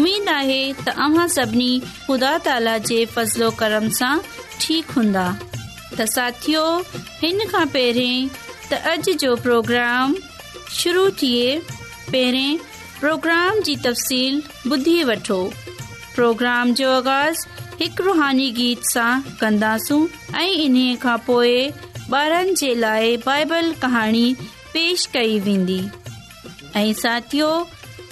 उमेद आहे त अ सभिनी ख़ुदा ताला जे फज़लो कर्म सां ठीकु हूंदा त साथ हिन खां पहिरीं त अॼु जो प्रोग्राम शुरू थिए पहिरें प्रोग्राम जी तफ़सील ॿुधी वठो प्रोग्राम जो आगाज़ हिकु रुहानी गीत सां कंदासूं ऐं इन्हीअ खां पेश कई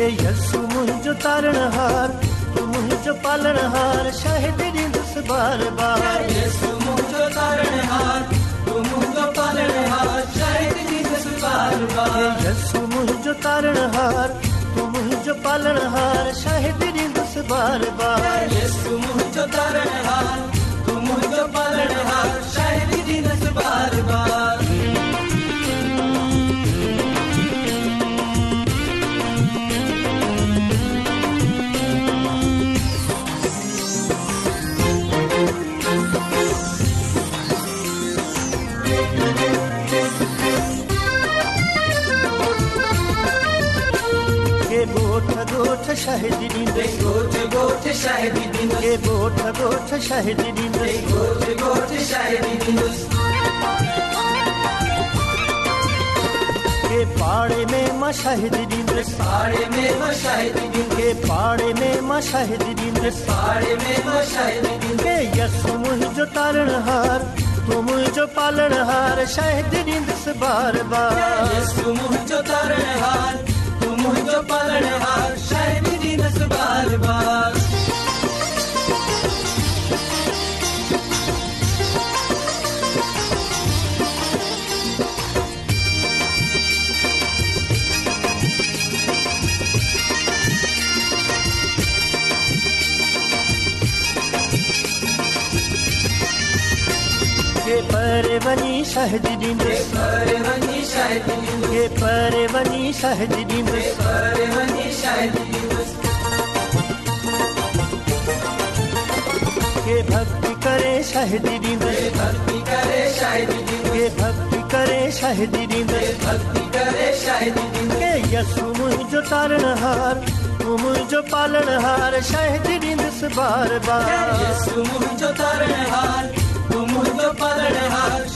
मुंहिंजो तारणहार त मुंहिंजो पालण हार शाहिणहारो मुंहिंजो तारणहार त मुंहिंजो पालण हार शाहि मुंहिंजो मुंहिंजो şehidimiz Kurtu kurtu şehidimiz के पाड़े में मशाहिद दिंद्र पाड़े में मशाहिद दिंद्र के पाड़े में मशाहिद दिंद्र पाड़े में मशाहिद दिंद्र के यसु मुझ जो तारण हार तू मुझो पालन हार शाहिद दिंद्र से बार बार यसु मुझ जो तारण हार तू मुझो पालन हार शाहिद दिंद्र से बार बार सहज ॾींदे हे पर वञी सहज ॾींदे हे भक्ति करे सहज ॾींदे हे भक्ति करे सहज ॾींदे हे यसु मुंहिंजो तारण हार तू मुंहिंजो पालण हार शाहिद ॾींदुसि बार बार मुंहिंजो तारण हार तू मुंहिंजो पालण हार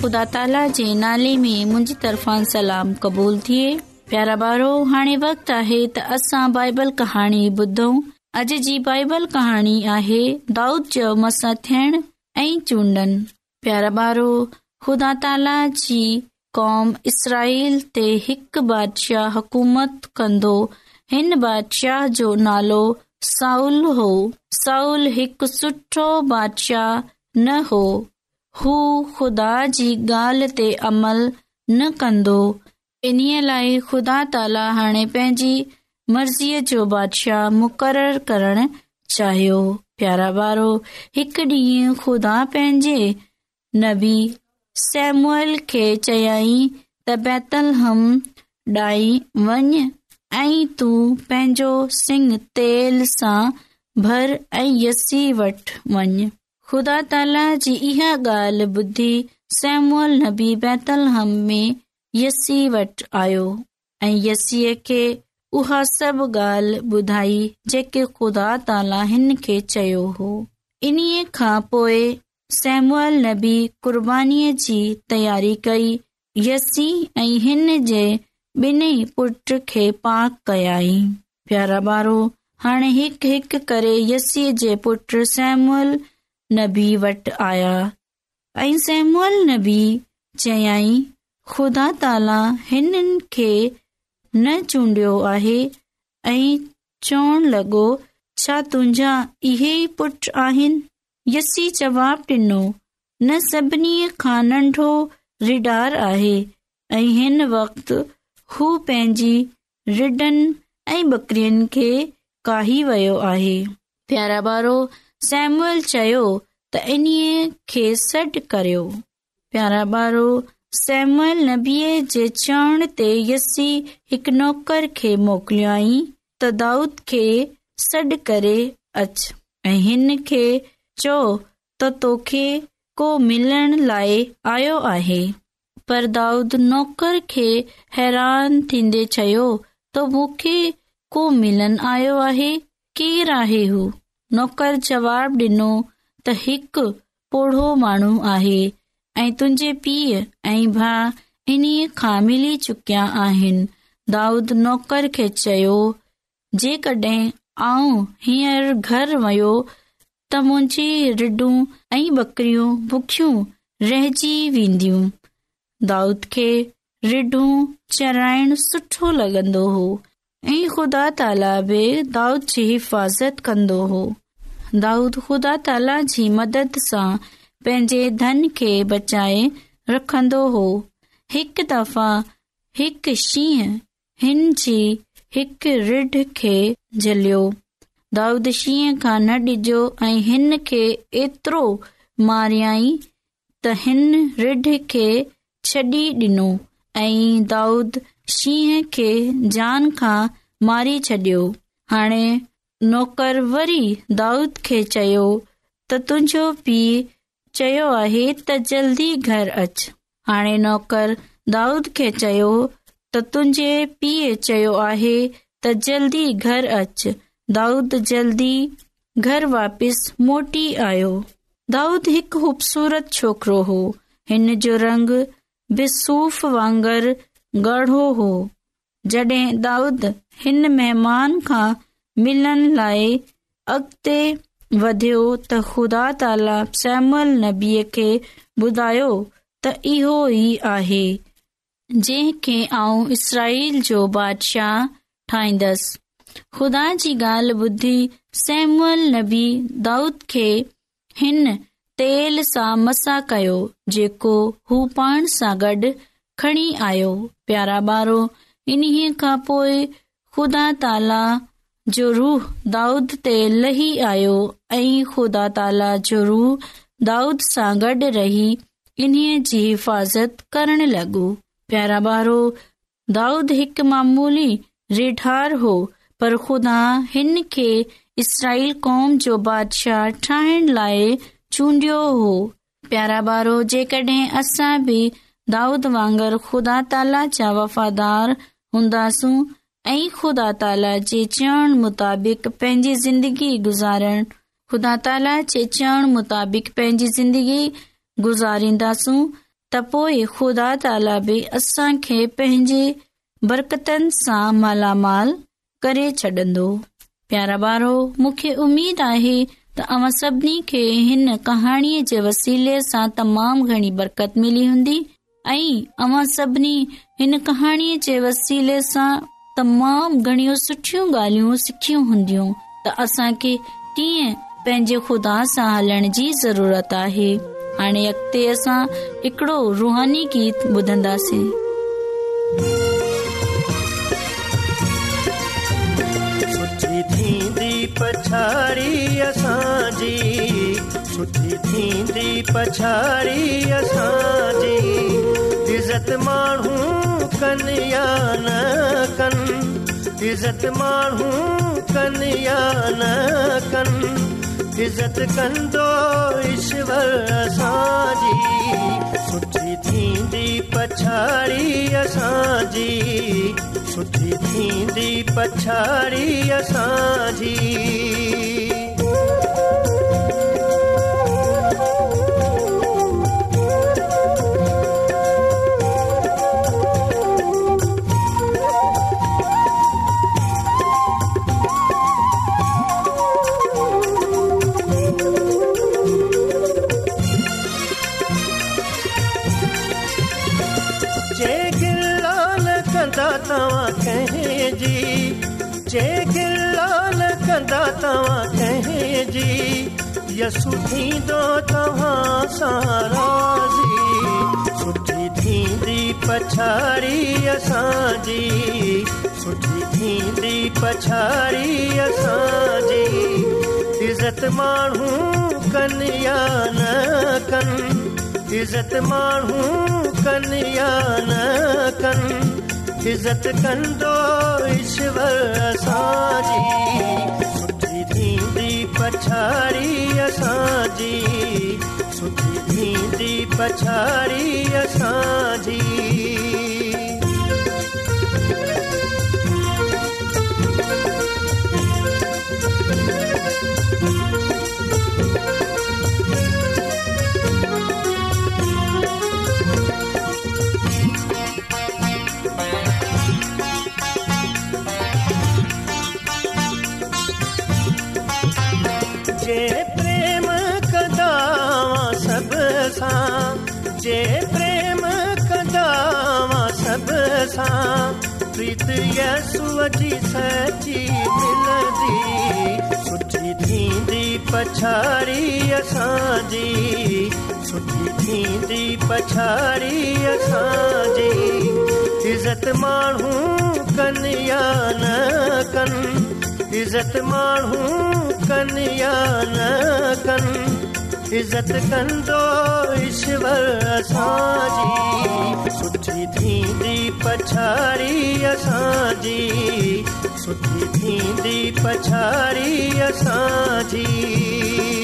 ख़ुदा सलाम क़बूल थिए प्यारा ॿारो हाणे वक़्तु आहे त असां बाइबल कहाणी ॿुधऊं अॼ जी बाइबल कहाणी आहे दाऊद जो मस थियण ऐं चूंडन प्यारा ॿारो ख़ुदा ताला जी قوم اسرائيل تي هڪ بادشاہ حکومت كندو هن بادشاہ جو نالو ساؤل ہو ساؤل هڪ سٺو بادشاہ نہ ہو هو خدا جي گال تي عمل نہ كندو انی لائے خدا تعالی ہانے پینجی مرضی جو بادشاہ مقرر کرن چاہیو پیارا بارو ایک ڈی خدا پینجے نبی सेमूल खे चयाई त बैतलही वञ ऐं ख़ुदा ताला जी इहा ॻाल्हि ॿुधी सेमूल न बि बैतल हम में यसी वटि आयो ऐं यस्सीअ खे उहा सभ ॻाल्हि ॿुधाई जेके ख़ुदा तालानि खे चयो हो इन्हीअ खां पोइ सैमुअल नबी क़र्बानी जी तयारी कई यस्सी ऐं हिन जे ॿिनई पुट खे पाक कयाई प्यारा बारो हाणे हिकु हिकु करे यस्सी जे पुट सैमुअल नबी वटि आया ऐं सेमअल नबी चयाई ख़ुदा ताला हिननि खे न चूंडियो आहे ऐं चवण लॻो छा तुंहिंजा इहे पुट आहिनि सी जवाब ॾिनो न सभिनी खां नंढो रिडार आहे ऐं हिन वक़्तु हू पंहिंजी रिडन ऐं बकरियुनि खे काही वियो आहे प्यारा ॿारो सेमल चयो त इन्हीअ खे सॾु करियो प्यारा ॿारो सेमूल नबीअ जे चवण ते यस्सी हिकु नौकर खे मोकिलियई त दाऊद खे सॾु करे अच ऐं हिन खे चओ त तोखे को मिलण लाइ आयो आहे पर दाऊद नौकर खे हैरान थींदे चयो त मूंखे को मिलन आयो आहे केरु आहे हू नौकर जवाब ॾिनो त हिकु पोढ़ो माण्हू आहे ऐं तुंहिंजे पीउ ऐं भा इन्हीअ खां मिली चुकिया आहिनि दाऊद नौकर खे चयो जेकॾहिं आऊं हींअर घर वियो त मुंहिंजी रिडूं ऐं बकरियूं भुखियूं रहिजी वेंदियूं दाऊद खे रिडू चढ़ाइणो लॻंदो हो ऐं ख़ुदा ताला बि दाऊद जी हिफ़ाज़त कंदो हो दाऊद ख़ुदा ताला जी मदद सां पंहिंजे धन खे बचाए रखंदो हो हिक दफ़ा हिकु शींहं हिन जी हिकु रिड खे झलियो दाऊद शींहं खां न डिजो ऐं हिन खे एतिरो मारियई त हिन रिढ खे छॾी ॾिनो ऐं दाऊद शींहं खे जान खां मारी छॾियो हाणे नौकर वरी दाऊद खे चयो त तुंहिंजो पीउ चयो आहे त जल्दी घर अच हाणे नौकर दाऊद खे चयो त तुंहिंजे पीउ चयो आहे त जल्दी घर अच दाऊद जल्दी घरु वापिस मोटी आयो दाऊद हिकु ख़ूबसूरत छोकिरो हो हिन जो रंग बिसूफ वांगुरु गढ़ो हो जडे॒ दाऊद हिन महिमान खां मिलण लाइ अॻिते वधियो त ख़ुदा ताला सबीअ खे ॿुधायो त इहो ई आहे जंहिंखे आऊं इसराईल जो बादिशाह ठाहींदसि हिना कयो लही आयो ऐं ख़ुदा ताला जो रूह दाऊद सां गॾ रही इन्हीअ जी हिफ़ाज़त करण लॻो प्यारा ॿारो दाऊद हिकु मामूली रिठार हो पर ख़ुदा हिन खे इसराईल कौम जो बादशाह लाइ चूंडियो हो प्यारा बारो जेकॾहिं असां बि दाउद वांगुरु ख़ुदा ताला जा वफ़ादार हूंदासूं ऐं ख़ुदा मुताबिक़ पंहिंजी ज़िंदगी गुज़ारण ख़ुदा ताला जे चवण मुताबिक़ पंहिंजी ज़िंदगी गुज़ारींदासूं त पोइ ख़ुदा ताला बि असांखे पंहिंजे बरकतनि सां मालामाल करे छॾंदो प्यारा ॿारो मूंखे उमेद आहे त अव्हां सभिनी खे हिन कहाणीअ जे वसीले सां तमामु घणी बरकत मिली हूंदी ऐं अव्हां सभिनी हिन कहाणीअ जे वसीले सां तमामु घणियूं सुठियूं ॻाल्हियूं सिखियूं हूंदियूं त असांखे कीअं पंहिंजे खुदा सां हलण जी ज़रूरत आहे हाणे अॻिते असां हिकिड़ो रुहानी गीत ॿुधंदासीं पछाड़ी असांजी सुठी थींदी पछाड़ी असांजी इज़त माण्हू कनि या न कनि इज़त माण्हू कनि या न कनि इज़त कंदो ईश्वर असांजी सुठी थींदी पछाड़ी असांजी सुठी थींदी पछाड़ी असांजी माण्हू कन या न कनि इज़त माण्हू कन्या न कनि इज़त कंदो विश्वर असांजी सुठी थींदी पछाड़ी असांजी सुठी थींदी पछाड़ी असांजी थींदी पछड़ी असांजी सोची थींदी पछाड़ी असांजी इज़त माण्हू कन्या न कनि इज़त माण्हू कन्या न कनि इज़त कंदो ईश्वर असांजी सुठी थींदी पछाड़ी असांजी सुठी थींदी पछाड़ी असांजी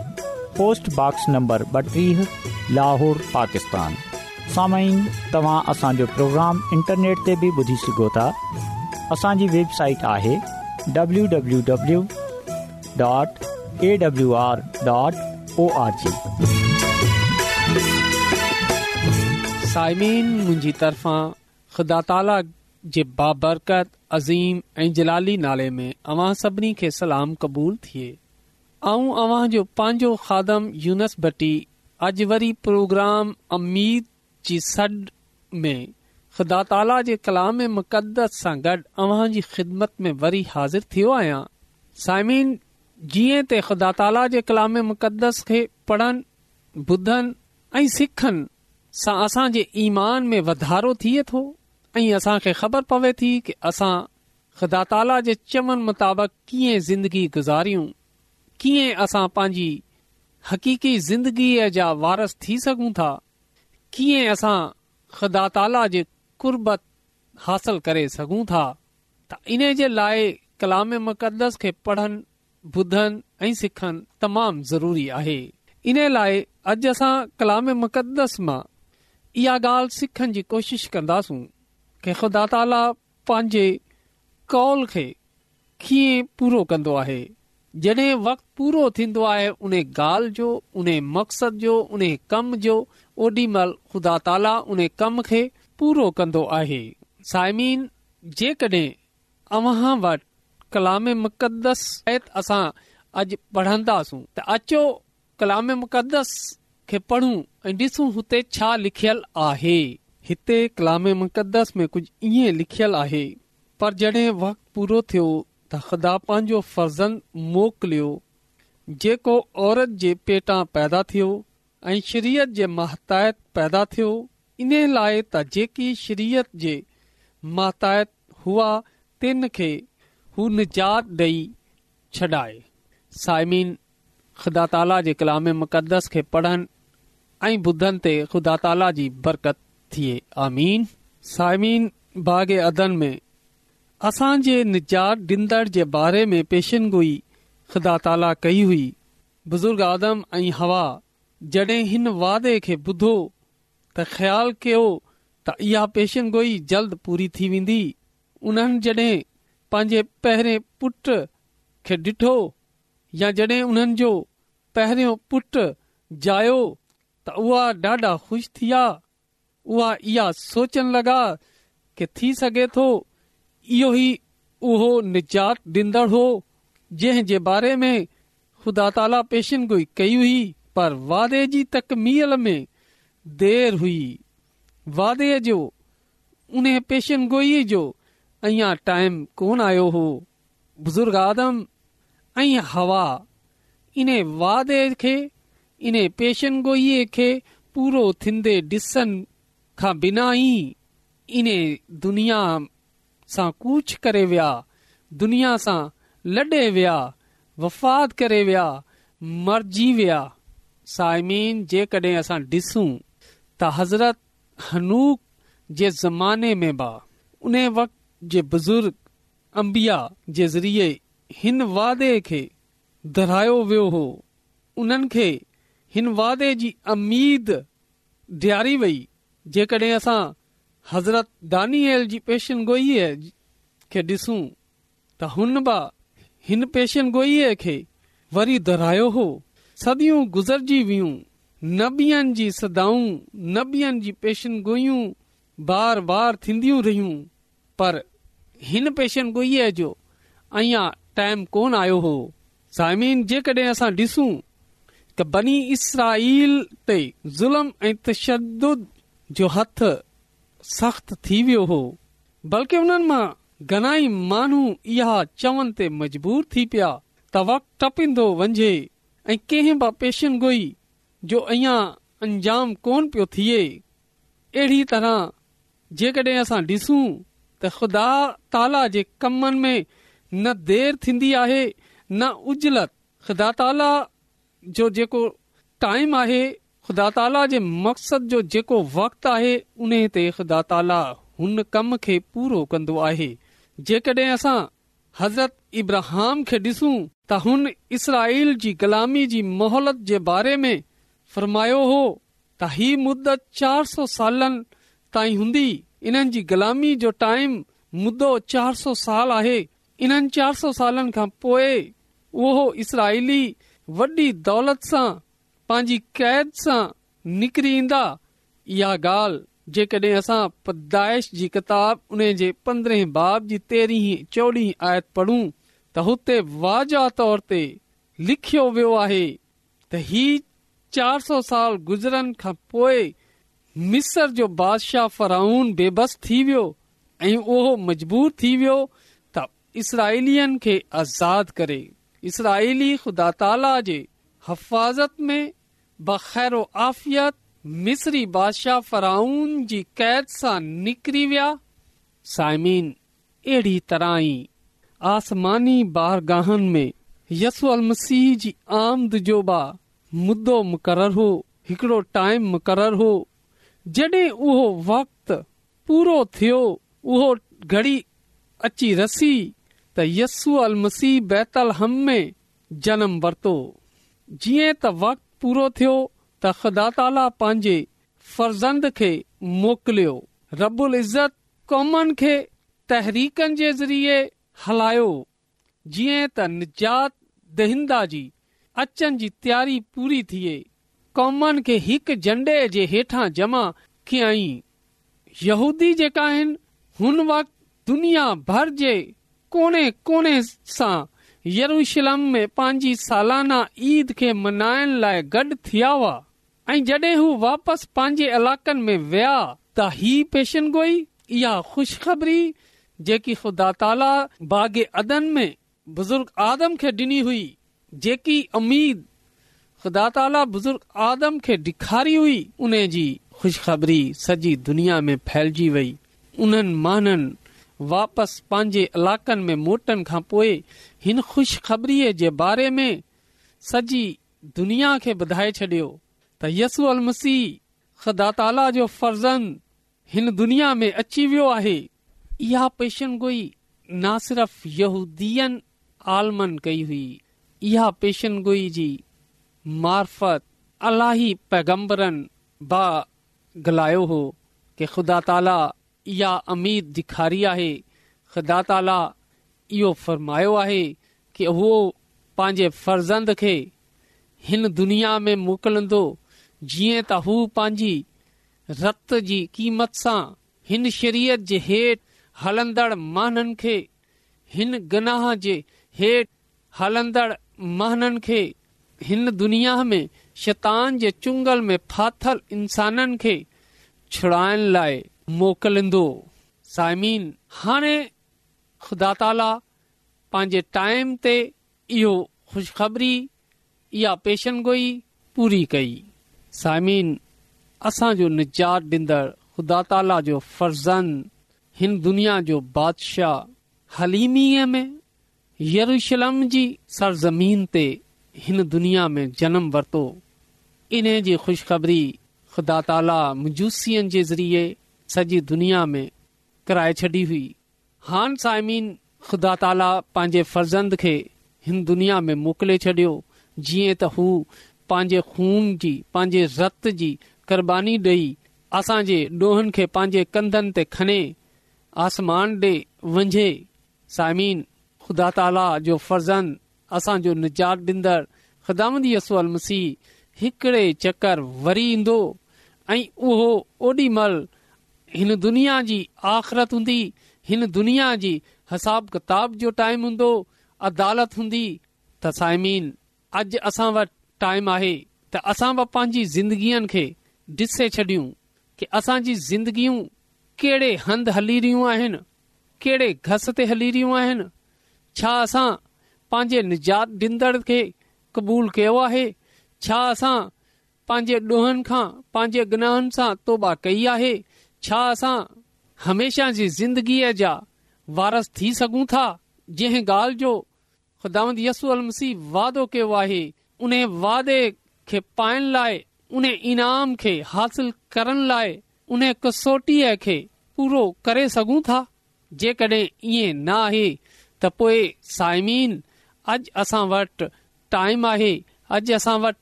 पोस्टॉक्स नंबर ॿटीह लाहौर पाकिस्तान साम्हूं तव्हां असांजो प्रोग्राम इंटरनेट ते बि ॿुधी सघो था असांजी वेबसाइट आहे W W W dot A तरफ़ा ख़ुदाताला जे बाबरकत अज़ीम ऐं जलाली नाले में अवां सभिनी खे सलाम क़बूल थिए ऐं अव्हां जो पंहिंजो खादम यूनसबटी अॼु वरी प्रोग्राम अमीद जी सॾ में ख़ुदा ताला जे कलाम मुक़दस सां गॾु अव्हां ख़िदमत में वरी हाज़िर थियो आहियां साइमीन जीअं त ख़ुदा ताला जे कलाम मुक़दस खे पढ़नि ॿुधनि ऐं सिखनि सां असां ईमान में वाधारो थिए थो ऐं असां ख़बर पवे थी की असां ख़ुदा ताला जे चवनि मुताबिक़ कीअं ज़िंदगी गुज़ारियूं कीअं असां पंहिंजी हकीक़ी ज़िंदगीअ जा वारस थी सघूं था कीअं असां ख़ुदा ताला जे कुर्बत हासिल करे सघूं था त इन जे लाइ कलाम मुक़दस खे पढ़नि ॿुधनि ऐं सिखनि तमामु ज़रूरी आहे इन लाइ अॼु असां कलाम मुक़दस मां इहा ॻाल्हि सिखण जी कोशिशि कंदासूं कि ख़ुदा ताला पंहिंजे कॉल खे कीअं पूरो आहे जॾहिं वक़्त पूरो थींदो आहे उन ॻाल्हि जो उन मक़सद जो अॼु पढ़ंदासूं अचो कलाम मुक़दस खे पढ़ूं डि॒स हुते छा लिखल आहे हिते कलाम मुक़दस में कुझु इएं लिखल आहे पर जडे वक़्त पूरो थियो ख़ुदा जेको औरत जे महत पैदा थियो इन लाइ महताहत हुआ तिन खे हू निजात डे छॾाए साइमीन ख़ुदा ताला जे कलामस खे पढ़नि ऐं ॿुधनि ते खुदा ताला जी बरकत थिए आमीन साइमिन बाग अदन में असां जे निजात डींदड़ जे बारे में पेशनगोई ख़ुदा ताला कई हुई बुज़ुर्ग आदम ऐं हवा जॾहिं हिन वादे खे ॿुधो त ख़्यालु कयो त इहा पेशन गोई जल्द पूरी थी वेंदी उन्हनि जड॒हिं पंहिंजे पहिरें पुट खे डिठो या जड॒हिं उन्हनि जो पहिरियों पुट जायो त उहा ॾाढा ख़ुशि थी विया उहा इहा सोचण लॻा कि थी सघे थो इहो ई उहो निजात ॾींदड़ हो जंहिं जे बारे में ख़ुदा ताला पेशन गोई कई हुई पर वादे जी तकमीअ में देरि हुई वादे जो उन पेशन गोई जो अञा टाइम कोन आयो हो बुज़ुर्ग आदम ऐं हवा इन वादे खे इन पेशन गोई खे पूरो थींदे ॾिसनि खां बिना ई इन दुनिया सां कूच करे विया दुनिया सां लॾे विया वफ़ाद करे विया मरजी विया साइम जेकॾहिं असां डि॒सू त हज़रत हनूक जे ज़माने में बा उन वक़्त जे बुज़ुर्ग अंबिया जे ज़रिए हिन वादे खे दुहिरायो वियो हो उन्हनि खे हिन वादे जी अमीद डि॒यारी वई जेकड॒हिं असां हज़रत दानि जी पेशन गोई खे ॾिसूं त हुनबा हिन पेशन गोई खे गुज़रजी वियूं न बीहनि जी सदाऊं न बीहनि जी पेशन गोयूं बार बार थींदियूं रहियूं पर हिन पेशन गोई जो अञा टाइम कोन आयो हो साइमीन जेकड॒हिं असां डि॒सूं त बनी इसराईल ते ज़ुल्म ऐं तश्दु जो हथ सख्त थी वियो हो बल्कि उन्हनि मां घणाई माण्हू इहा चवनि ते मजबूर थी पिया त वक टपींदो वञे ऐं कंहिं बि पेशन गोई जो अञा अंजाम कोन पियो थिए अहिड़ी तरह जेकॾहिं असां डि॒सू त ख़ुदा ताला जे कमनि में न देर थींदी आहे न उजलत ख़ुदा ताला जो जेको टाइम आहे ख़ुदा ताला जे मक़सद जो जेको वक़्तु आहे उन ते ख़ुदा ताला हुन कम खे पूरो कंदो आहे जेकॾहिं असां हज़रत इब्रहम खे डि॒सूं त हुन इसराईल जी ग़ुलामी जी मोहलत जे बारे में फरमायो हो त ही मुदत चार सौ सालनि ताईं हूंदी इन्हनि जी ग़ुलामी जो टाइम मुदो साल आहे इन्हनि चार सौ सालनि खां पोइ उहो इसराईली वॾी दौलत सां पंहिंजी कैद सां निकरींदा इहा ॻाल्हि जेकॾहिं चोॾहीं पढ़ूं त हुते वाजा तोर ते लिखियो वियो आहे बादशाह फराउन बेबस थी वियो ऐं उहो मजबूर थी वियो त इसराईली आज़ाद करे इसराइली ख़ुदा ताला जे हफ़ाज़त में ब़ैरो आफ़ियत मिसरी बादशाह फराउन आसमानी बारगाहन में यसी आमद मुक़ररु हो हिकिड़ो टाइम मुक़ररु हो जॾहिं उहो वक़्त पूरो थियो उहो घड़ी अची रसी त यसू अल मसीह बैतल हम में जनम वरतो जीअं त वक़्तु पूरो थियो त ख़ुदा ताला पंहिंजे फर्ज़ंद खे मोकिलियो रबुल इज़त कॉमन खे तहरीकनि जे ज़रिए हलायो जीअं त निजात जी अचनि जी तयारी पूरी थिए क़ौमनि खे हिकु झंडे जे हेठां जमा कयई यहूदी जेका आहिनि हुन वक़्त दुनिया भर जे कोने कोने सां यरूशलम में पंहिंजी सालाना ईद खे मनाइण लाइ गॾ थिया हुआ ऐं जॾहिं हू वापसि पंहिंजे इलाकनि में वया त ही पेशन गोई इहा ख़ुशख़बरी जेकी ख़ुदा ताला बागे अदन में बुज़ुर्ग आदम खे डि॒नी हुई जेकी उमीद ख़ुदा ताला बुज़ुर्ग आदम खे ॾेखारी हुई उन जी ख़ुशख़बरी सॼी दुनिया में फैलजी वई उन्हनि माननि वापसि पंहिंजे इलाकनि में मोटण खां पोइ हिन खु़श ख़बरी जे बारे में सॼी दुनिया खे ॿुधाए छडि॒यो त मसीह ख़ुदा ताला जो फर्ज़न हिन दुनिया में अची वियो आहे इहा गोई न सिर्फ़ यहूदी आलमन कई हुई इहा गोई जी मार्फत अलाही पैगम्बरन गलायो हो कि ख़ुदा ताला इहा अमीद ॾेखारी आहे ख़दा ताला इहो फ़रमायो आहे की उहो पंहिंजे फर्ज़ंद खे हिन दुनिया में मोकिलंदो जीअं त हू पंहिंजी रत जी क़ीमत सां हिन शरीय जे हेठि हलंदड़ महननि खे हिन गनाह जे हेठि हलंदड़ महननि खे हिन दुनिया में शैतान जे चुंगल में फाथल इंसाननि खे छुड़ाइण लाइ मोकिलींदो सायमिन हाणे ख़ुदा ताला पंहिंजे टाइम ते इहो ख़ुशख़बरी इहा पेशन गोई पूरी कई साइमिन असांजो निजात डींदड़ ख़ुदा ताला जो फर्ज़न हिन दुनिया जो बादशाह हलीमीअ में यरूशलम जी सरज़मीन ते हिन दुनिया में जनमु वरितो इन जी ख़ुशख़बरी ख़ुदा ताला मुजूसियुनि जे ज़रिए सॼी दुनिया में कराए छॾी हुई हान साइमिन ख़ुदा ताला पंहिंजे फर्ज़ंद खे हिन दुनिया में मोकिले छडि॒यो जीअं त हू पंहिंजे खून जी पंहिंजे रत जी क़ुर्बानी ॾेई असांजे ॾोहनि खे पंहिंजे कंधनि ते खने आसमान डे॒ सायमिन ख़ुदा ताला जो फर्ज़ंद असांजो निजात ख़ुदामे चकर वरी ईंदो ऐं उहो ओॾी महिल हिन दुनिया जी आख़िरत हूंदी हिन दुनिया जी हिसाब किताब जो टाइम हूंदो अदालत हूंदी तसाइमीन अॼु असां वटि टाइम आहे त असां बि पंहिंजी ज़िंदगियुनि खे ॾिसे छॾियूं कि असांजी ज़िंदगियूं कहिड़े हंध हली रहियूं आहिनि कहिड़े घस ते हली रहियूं आहिनि छा असां पंहिंजे निजात ॾींदड़ खे क़बूल कयो आहे छा असां पंहिंजे डोहनि खां पंहिंजे गनाहनि सां कई आहे छा असां हमेशा जी ज़िंदगीअ जा वारस थी सघूं था जंहिं ॻाल्हि जो ख़ुदा यसू अल वादो कयो आहे उन वादे खे पाइण लाइ उन इनाम खे हासिल करण लाइ उन कसोटीअ खे पूरो करे सघूं था जेकॾहिं इएं न आहे त पोएं साइमीन अॼु असां वट टाइम आहे अॼु असां वट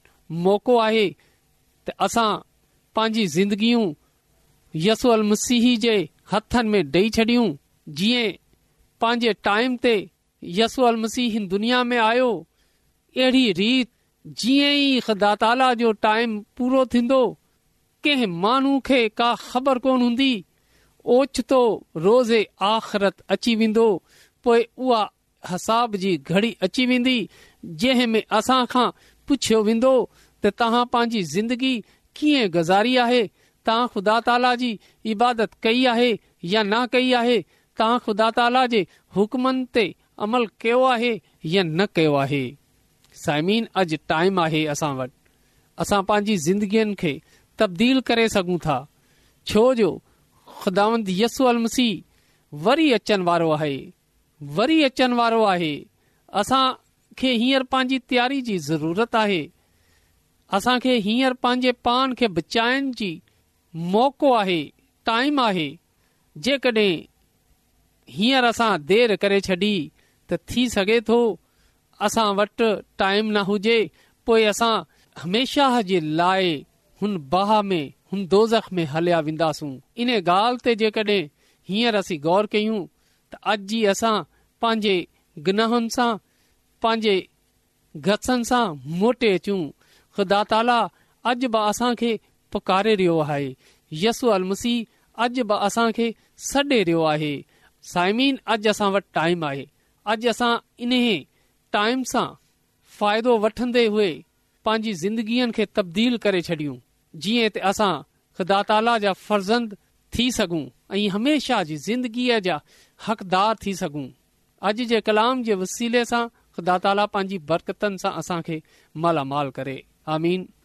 मौक़ो आहे त असां पंहिंजी यूल मसीह जे हथनि में डई छडियूं जीअं पंहिंजे टाइम ते यसूल मसीहन दुनिया में आयो अहिड़ी रीत जीअं ई ख़ुदा ताला जो टाइम पूरो थींदो कंहिं माण्हू खे का ख़बर कोन हूंदी ओचितो रोज़े आख़िरत अची वेंदो पोइ उहा हिसाब जी घड़ी अची वेंदी जंहिं में असां खां पुछियो वेंदो त तव्हां पंहिंजी ज़िंदगी कीअं गुज़ारी आहे तव्हां ख़ुदा ताला जी इबादत कई आहे या न कई आहे तव्हां ख़ुदा ताला जे हुकमनि ते अमल कयो आहे या न कयो आहे साइमीन अॼु टाइम आहे असां वटि असां पंहिंजी ज़िंदगीअ खे तब्दील करे सघूं था छो जो छोजो ख़ुदावंदसू मसीह वरी अचणु वारो आहे वरी अचनि वारो आहे असांखे हींअर पंहिंजी तयारी जी ज़रूरत आहे असांखे हींअर पंहिंजे पान खे बचाइण जी मौक़ो आहे टाइम आहे जेकॾहिं हींअर असां देर करे छॾी त थी सघे थो असां वटि टाइम न हुजे पोइ असां हमेशा जे लाइ हुन बाह में हुन दोज़ख में हलिया वेंदासूं इन ॻाल्हि ते जेकॾहिं हींअर असीं गौर कयूं त अॼु ई असां पंहिंजे गनाहन सां पंहिंजे घसनि सां मोटे अचूं ख़ुदा ताला अॼु बि पुकारे रहियो आहे यस अलाए वट टाइम आहे अॼु असां इन टाइम सां फ़ाइदो वठंदे हुए पांजी ज़िंदगीअ खे तबदील करे छॾियूं जीअं असां ख़ुदा ताला जा फर्ज़ंद थी सघूं ऐं हमेशा जी ज़िंदगीअ जा हक़दार थी सघूं अॼ जे कलाम जे वसीले सां ख़ुदा ताला पंहिंजी बरकतनि सां असांखे मालामाल करे आमीन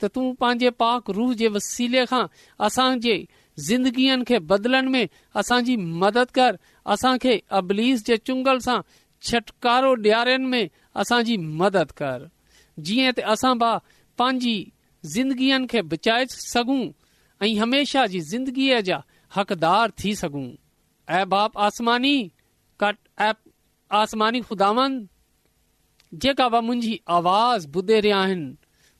त तूं पंहिंजे पाक रूह जे वसीले खां असांजे ज़िंदगीअ खे बदिलण में असांजी मदद कर असांखे अबलीस जे चुंगल सां छुटकारो ॾियारनि में असांजी मदद कर जीअं त असां बा पंहिंजी ज़िंदगीअनि खे बचाए सघूं ऐं हमेशह जी ज़िंदगीअ जा हक़दार थी सघूं ऐं बाप आसमानी आसमानी खुदा जेका ब मुंहिंजी आवाज़ ॿुधे रहिया आहिनि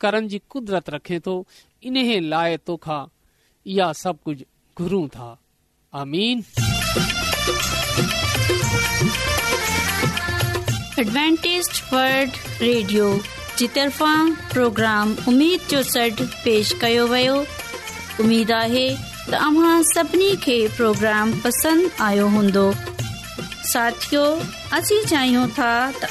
करण जी कुदरत रखे थो इन लाइ तोखा इहा सभु कुझु घुरूं था आमीन एडवेंटेज वल्ड रेडियो जी तरफ़ा प्रोग्राम उमेद जो सॾु पेश कयो वियो उमेद आहे त अव्हां सभिनी खे प्रोग्राम पसंदि आयो हूंदो साथियो असीं चाहियूं था त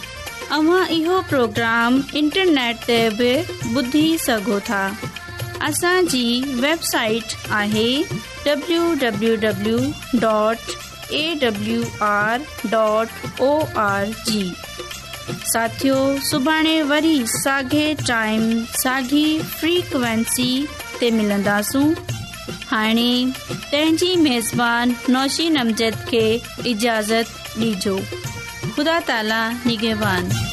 तव्हां इहो प्रोग्राम इंटरनेट ते बि ॿुधी सघो था असांजी वेबसाइट आहे W W dot A W R dot O R G साथियो सुभाणे वरी साॻे टाइम साॻी फ्रीक्वेंसी ते मिलंदासूं हाणे पंहिंजी मेज़बानी नौशी नमज़द खे इजाज़त ॾिजो ख़ुदा ता निगेवान